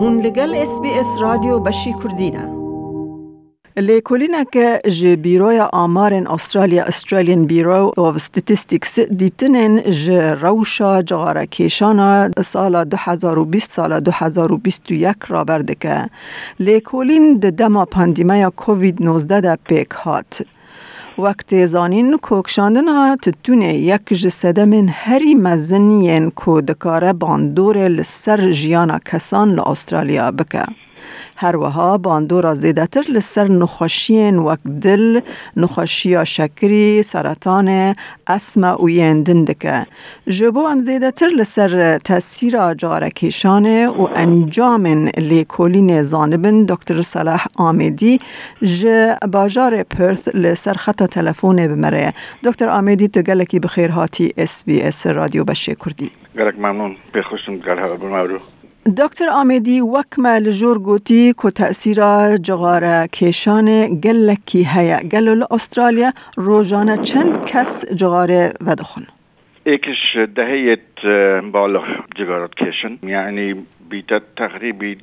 هون لگل اس بی اس رادیو بشی کردینه. لیکولینه که جه بیروی آمارن استرالیا استرالیان بیرو و ستیتیستیکس دیتنن جه روشا جغاره کشانا سال 2020 سال 2021 را برده که لیکولین ده دما پاندیمه کووید 19 ده پیک هات. وقت زانین کوکشاندن ها تتونه یک جسده من هری مزنین کو دکاره باندور لسر جیانا کسان لاسترالیا بکه. وها باندورا زیدتر لسر نخوشین وک دل نخوشیا شکری سرطان اسم و دندکه جبو ام زیدتر لسر تاثیر جارکیشانه و انجام لیکولین زانبن دکتر صلاح آمیدی ج باجار پرث لسر خط تلفون بمره دکتر آمیدی تو گلکی بخیر اس بی اس رادیو بشه کردی گلک ممنون بخوشم گلها بمارو دکتر آمیدی وکمه لجور گوتی که تأثیر جغار کشان گلکی هیا گلول استرالیا روزانه چند کس جغار ودخون ایکش دهیت بالا جغارات کشن یعنی بیتا تقریبی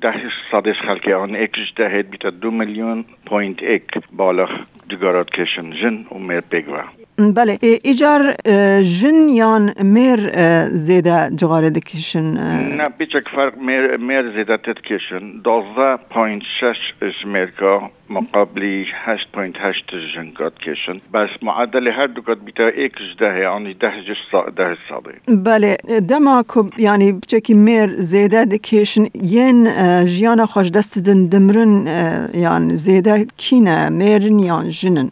ده صدش خلقی آن ایکش دهیت بیتا دو میلیون پوینت ایک بالا جغارات کشن جن و میر بله ایجار جن یان میر زیده جغاره دکشن نه بیچک فرق میر, میر زیده تدکشن دوزده پوینت شش جمیرکا مقابلی هشت پوینت هشت جنگات کشن. بس معدل هر دو کات بیتا ایکش ده یعنی ده جش ده ساده بله دما کب یعنی بچکی میر زیده دکشن. ین جیانا خوش دست دن دمرن یعنی زیده کینه میرن یان جنن.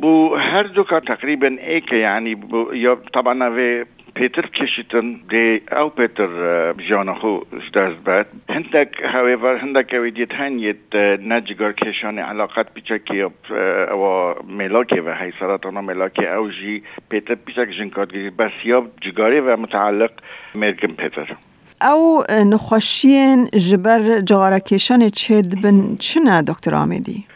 بو هر دو كان تقريبا ايك يعني بو طبعا في بيتر كيشيتن دي او بيتر جانا خو اشتاز بات هندك هاويفر هندك ويديت هنيت نجگر كيشاني علاقات بيچكي او ملاكي و هي سرطان ملاكي او جي بيتر بيچك جنكات بس يا جگاري و متعلق ميرگن بيتر او نخوشين جبر جغاركيشان چد بن چنه دكتور آمدي؟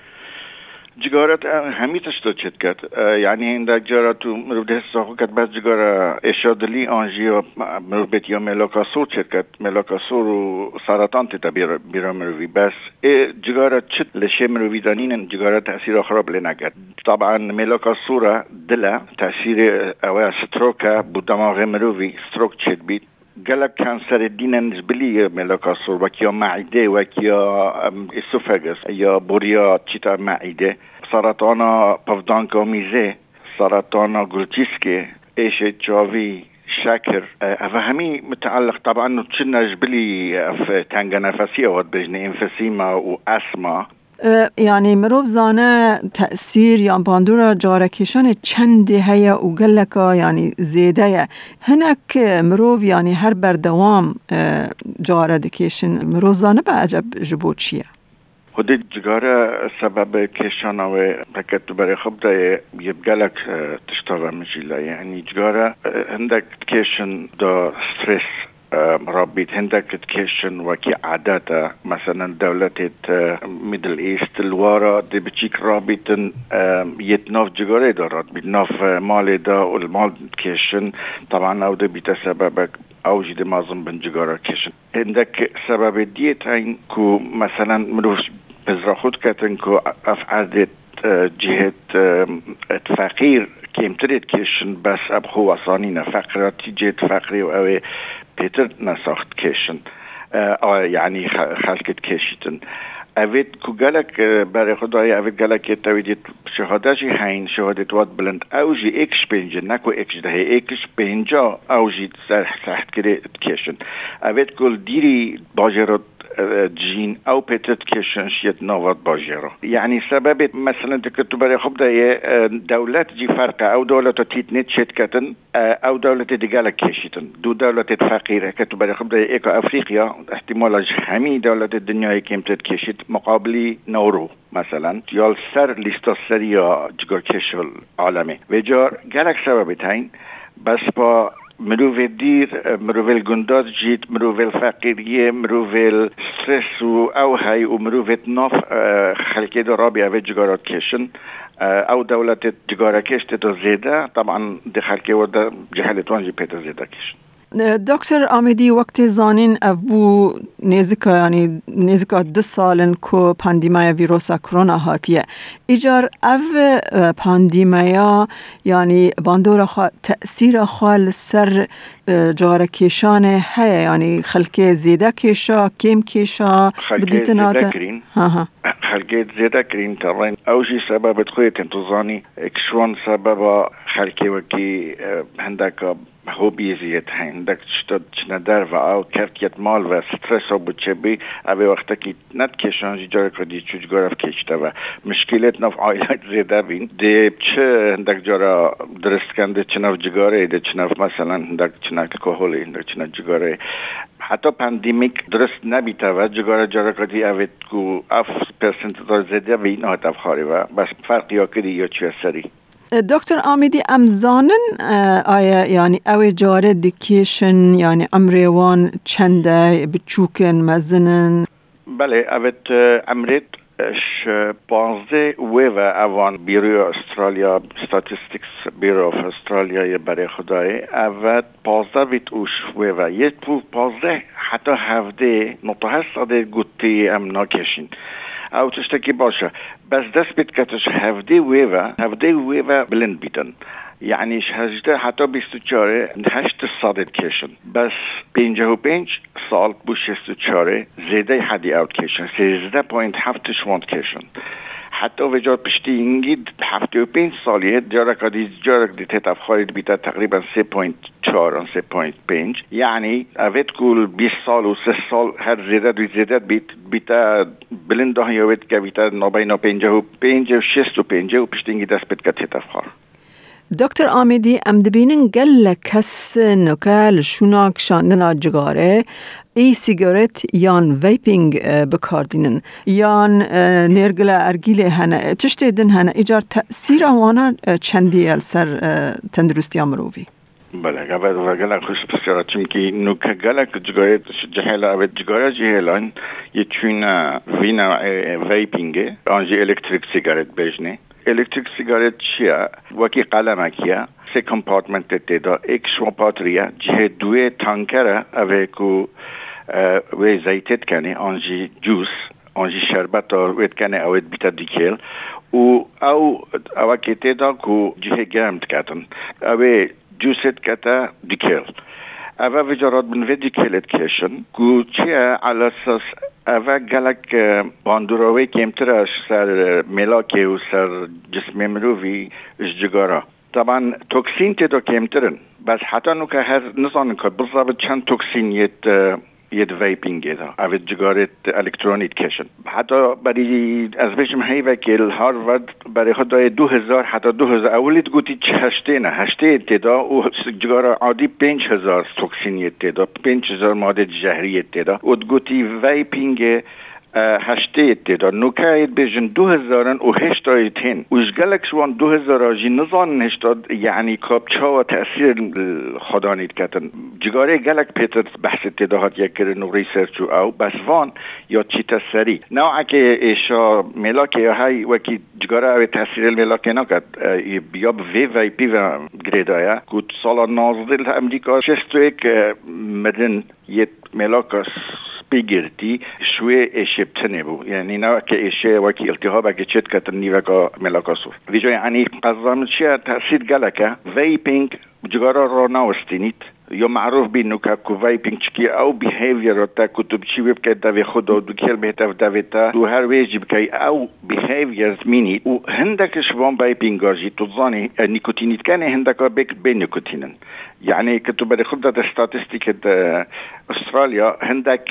جگارت همیتش تو چت کرد؟ یعنی این در جارا تو مرو ده ساخو کرد بس جگارا اشادلی آنجی و مرو بیت یا ملاکا سور چت کرد. ملاکا سور و سرطان تیتا بیرا مروی. بس جگارا چت لشه مروی دانین جگارا تأثیر خراب لنگرد طبعا ملاکا سورا دلا تأثیر اوه ستروکا بو دماغ مروی ستروک چت بید. گلک کانسر دین نسبلی ملاکا سور وکیا معده وکیا اسوفاگس یا بوریا چیتا سرطان پفدانکا میزه سرطان گلتیسکه ایش جاوی شاكر فهمي متعلق طبعا تشنا جبلي في تانجا نفسية ود بجني انفسيما واسما يعني مروف زانه تأثير يعني باندورا جاركيشان چند هيا و گلكا يعني زيده هناك مروف يعني هر بردوام جاره دكيشن مروف زانه بعجب جبو چيه خودی جگار سبب کشان و بكت بري خبدا يبقالك تشتغل مجيلا یعنی جگار هندک كيشن دا ستريس مربيت هندك تكيشن وكي عاداتا مثلا دولة میدل ایست الوارا دی بچیک بتشيك یت يتناف جگاره دارد بید ناف مال دا و المال کشن طبعا أو دي سبب أو جدي مازم بن جگاره کشن. هندک سبب دیت هين که مثلا مروش كو افعادت جهة فقير كيمتريت كيشن بس اب خو وصانينا فقراتي جهة فقري و بيتر نساخت كيشن او يعني خلقت كيشتن اوید کو گلک برای خدای اوید گلک تویدید شهادتشی هین شهادت واد بلند. اوجی اکش پنجه نکو اکش ده اکش پنجا اوجی سخت کرده کشن. اوید کل دیری باجرات جين او شيت نوات باجيرو يعني سبب مثلا بري خب ده دولات جي فرقة او دولة تيت نت شتكتن او دولة ديجالة كيشتن دو دولة فقيرة كتب خب ده ايكو افريقيا احتمال همي دولة الدنيا كيم تتكشت مقابلي نورو مثلا يال سر ليستا سريا جگار كشل عالمي وجار جالك سبب تاين بس با مروفي دير مروفي الجندوز جيت مروفي الفقيرية أو ستريس وأوهي ومروفي نوف خلكي دو رابي أفيج كيشن أو دولة تجارة كيش تتو زيدا طبعا دي خلكي ودا جهالة توانجي بيتو زيدا كيشن دکتر آمیدی وقت زانین ابو نزدیکا یعنی نزدیکا دو سالن کو پاندیمای ویروس کرونا هاتیه ایجار او پاندیمیا یعنی باندور خوا تأثیر سر جار کشان هیا یعنی خلک زیده کشا کم کشا خلک زیده کرین خلک زیده کرین ترین اوجی سبب تخویت انتظانی اکشوان سبب خلکی وکی هندک هوبی زیت هندک شتاد چنه در و او کرکیت مال و سترس او بچه بی اوی وقتا کی ند کشان جی جارا کردی چوج گرف کشته و مشکلت نف آیلایت زیده بین. دی چه هندک جارا درست کنده چنف جگاره دی چنف مثلا هندک که الکلی در چنان جگاره حتی پندیمیک درست نبیتا و جگاره جارکاتی اوید کو اف پرسنت دار زده به این هاتف خاری و بس فرقی ها کدی یا چه سری دکتر آمیدی امزانن آیا یعنی اوی جاره دیکیشن یعنی امریوان چنده بچوکن مزنن بله اوید امرید 16 ویو اوان بیرو استرالیا ستاتیستیکس بیرو اف استرالیا برای خدای اول 15 ویت اوش ویو. یک پول 15 حتی هفته نطه هست گوتی ام ناکشین تشتكي باشه بس دست بيت كتش هفدي ويفا هفدي ويفا بلند بيتن يعني هجده حتى بیستوچاره هشت صادت کشن بس پینجه و پینج سال بوش استوچاره زیده حدی اوت کشن سیزده پوینت هفتش واند کشن حتی وجا پشتی اینگید هفته و پینج سالیه جارک دی جارک دی تیت افخارید بیتا تقریبا سه پوینت چهار سه پوینت پینج یعنی اوید کول بیس سال و سه سال هر زیده دوی زیده بیت بیتا بلند ده یوید که بیتا نابینا پینجه و پینجه و شست و پینجه و پشتی اینگید دست بیت که تیت افخار دکتر آمیدی ام دبینن گل کس نکال شوناک شاندنا جگاره ای سیگارت یان ویپینگ بکاردینن یان نرگل ارگیل هنه تشتی دن هنه ایجار تأثیر وانا چندی سر تندرستی مرووی بله قبل و گلک خوش بسیار چونکی نوکه گلک جگایت جهلا اوید جگایا جهلان یه چون وینا ویپینگه آنجی الکتریک سیگارت بجنه الکتریک سیگارت چیه وکی قلمکیه سه کمپارتمنت تیدا ایک شوپاتریه جه دوی تانکره اوه کو وی زیتت کنه آنجی جوس آنجی شربت وید کنه اوید بیتا دیکیل و او او که تیدا کو جه گرمت کتن اوه جوست کتا دیکیل اوه وجارات من وی دیکیلت کشن کو چیه على اساس اوه گلک باندوراوی کمترش سر ملاکه و سر جسم مروی جگارا طبعا توكسين تدو كيمترن بس حتى انه هر نظام بالضبط چند توكسين يد فيبينج اذا او جگارت الکترونیک کشن. حتی برای از بشم هی وکیل هاروارد برای خود دو هزار حتی دو هزار اولیت گوتی هشته نه هشته ابتدا و جگار عادی پنج هزار توکسین ابتدا پنج هزار ماده جهری ابتدا. و گوتی ویپینگ هشته تدا نوکاید بیجن دو هزارن و هشتای تین وش گلک شوان دو هزار آجی نزان هشتاد یعنی کاب چا و تأثیر خدانید کتن جگاره گلک پیتر بحث تدا هات یک کرن و ریسرچ او بس وان یا چی تسری نوعا که ایشا ملاک یا های وکی جگاره او تأثیر ملاک نکد یا وی وی پی و گریدایا کود سالا نازدل امریکا شستو ایک مدن یه بگیرتی شوی اشبتنه بو یعنی نه که اشه وکی التهاب که چت کتن نیوکا ملاکاسو ویجا یعنی قضام چیه؟ تأثیر گلکه. ویپینگ جگارا را ناوستینید یا معروف بینو که کو ویپینگ چکی او بیهیویر تا کتب چی ویب که دوی خود دو کل بهتر دوی تا هر ویجی بکی او بیهیویر مینی. و هندک شوان ویپینگ آجی تو زانی نیکوتینید کنه هندک بک بین نیکوتینن يعني كنت بدي خدت استاتستيك استراليا عندك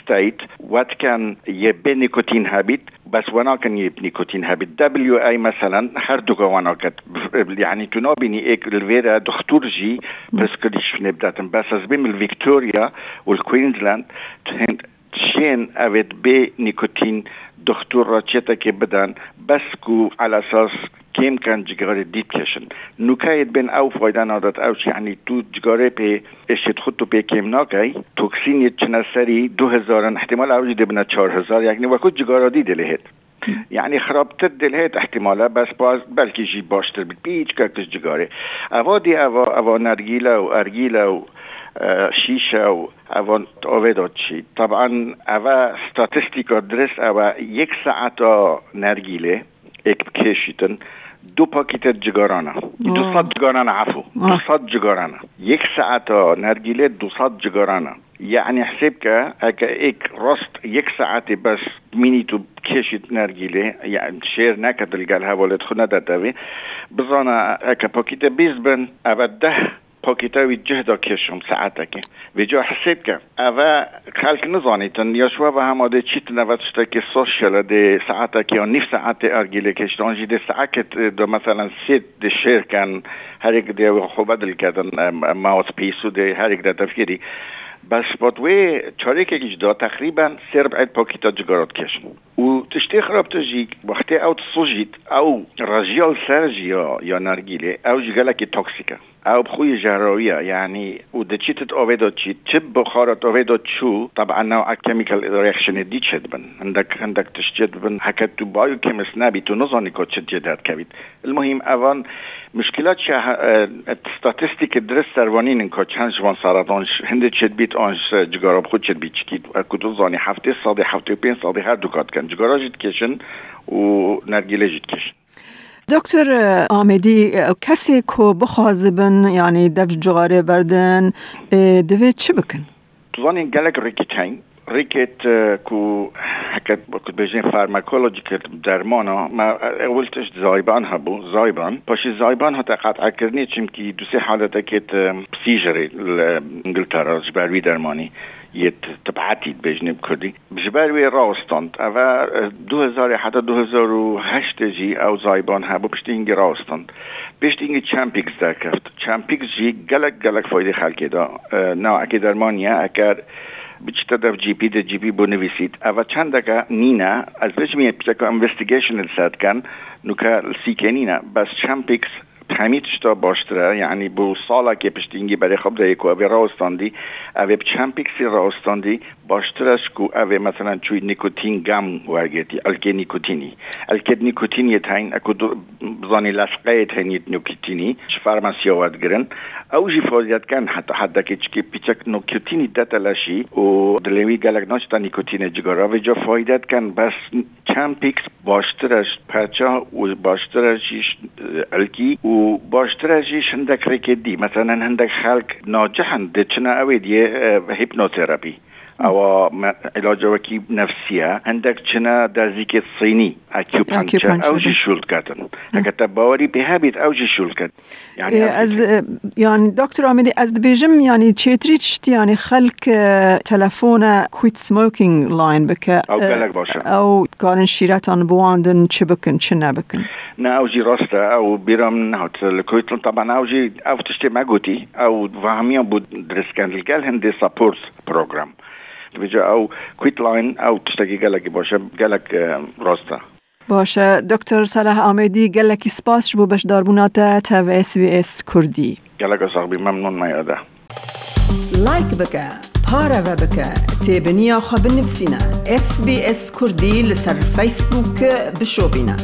ستيت وات كان يبي نيكوتين هابيت بس وأنا كان يبي نيكوتين هابيت دبليو اي مثلا هردوغا وأنا كت يعني تنوبيني إيك الفيرا دكتور جي بس كديش نبدات بس بيم الفيكتوريا والكوينزلاند شين افيت بي نيكوتين دكتور راتشتا كي بدن بس كو على أساس كيم كان جگاره دید کشن. نوکایت بین او فایده نادات اوش یعنی تو جگاره پی اشت خود تو پی کم ناکی توکسین چنه سری دو هزارن احتمال اوجی دبنا چار هزار یعنی وکو جگاره دی دلهت. يعني خرابتر دلهت. احتمالا بس باز بلکه جی باشتر بید. بیچ ککش جگاره. اوا دی اوا. اوا نرگیلا و ارگیلا و شیشه و اوان اوه چی. طبعا اوه ستاتستیکا درست. اوه یک ساعت نرگیله. یک کشیتن. دو پاکیت جگارانه. دو صد جگارانه عفو. دو صد جگارانه. یک ساعت نرگیله دو صد جگارانه يعني حسابك هكا ايك رست يك ساعتي بس ميني تو كيشت نرجيلي يعني شير نكا تلقى لها ولد خنا داتاوي بزانا هكا بوكيتا بيزبن ابده پاکیتاوی جهدا کشم ساعتك ویجا حسابك اوه خلق نزانیتن یا شوا به هماده چیت نوشته که سوشل ده ساعتك یا نیف ساعت ارگیله کشتان جی ده ساعت دو مثلا سید ده شیر کن هر یک ده خوبه دل کردن ماوس پیسو ده هر یک ده تفکیری. بس بادوی چارێکێکی اجدا تقریبا سرب عید پاکیتا جگارات کشن و تشتی خراب تجیک وقتی او تصوجید او رجیال سرجی یا نرگیله او جگلکی تاکسیکه. او بخوی جراویه يعني ودتشيت اوفيدو تشي تب بخارة اوفيدو تشو طبعا نوع كيميكال رياكشن دي تشد بن عندك عندك تشجد بن حكت تو بايو كيمس نبي تو نظني كو تشجدات كبيت المهم اوان مشكلات شه ستاتستيك درس سروانين انكو چند جوان سرطانش هند چد بیت آنش جگارا خود چد بیت چکید؟ کدو زانی هفته ساده هفته پین ساده هر دوکات کن. جگارا جد کشن و نرگیله جد کشن. دکتر آمدی کسی کو بخوازبن یعنی دف جغاره بردن دوید چه بکن؟ زانی گلک ریکیتین ریکت کو حکت کت بجین فارماکولوژیکل درمانا. ما اولتش زایبان هبو زایبان. پاشی زایبان ها قطع کردنی چیم که دو سه حالت کت سیجری انگلترا جبروی درمانی. یه تبعتی بجنب کردی بجبروی راستاند او دو هزار حتی دو هزار و هشت جی او زایبان هبو پشتی اینگی راستاند پشتی اینگی چمپیکس کفت چمپیکس جی اکی درمانیه اگر بچتا در جی پی در جی پی بنویسید اول چند دقیقه نینا از بجمی پیچکو انوستیگیشن الساد کن نوکا سیکنینا بس چمپیکس همه تا باشتره. یعنی بو سالا که پشتینگی برای خوب ده کو اوی راستاندی اوی چمپیکسی راستاندی باشترش کو اوی مثلا چوی نیکوتین گم ورگیتی الکه نیکوتینی. الکه نیکوتینی تاین اکو بزانی لسقه تاین نیکوتینی فارماسی آواد گرن. او جی فوزیت کن حتی حتی که چکی پیچک نیکوتینی دتلاشی و دلوی گلک ناشتا نیکوتین جگارا. و جا فایدت کن بس چمپیکس باشترش پرچا الکی و باشترش هندك ركدي مثلا هندك خلق ناجحا دتشنا اوي دي هيبنوثيرابي او علاج وكي نفسية عندك چنا دازيك الصيني اكيوبانشر او جي شولد كاتن هكذا باوري بهابيت او جي شولد كات يعني از يعني دكتور عمدي از بيجم يعني تشيتري تشتي يعني خلق تلفون كويت سموكينج لاين بك او قالك باشا او كان شيراتان بواندن چبكن چنا بكن نا او جي راستا او بيرام نهوت الكويت طبعا او جي او تشتي ماغوتي او فهميان بود درس كان الجال هندي سابورت بروجرام بجا او کویت لاین او تشتگی گلکی باشه گلک راستا باشه. دکتر صلاح آمدی گلکی سپاس شبو بش داربونات تا و اس وی اس کردی. گلک صاحبی ممنون میاده لایک بکه پارا و بکه تیبنیا خواب نفسینا اس بی اس کردی لسر فیسبوک بشو بینه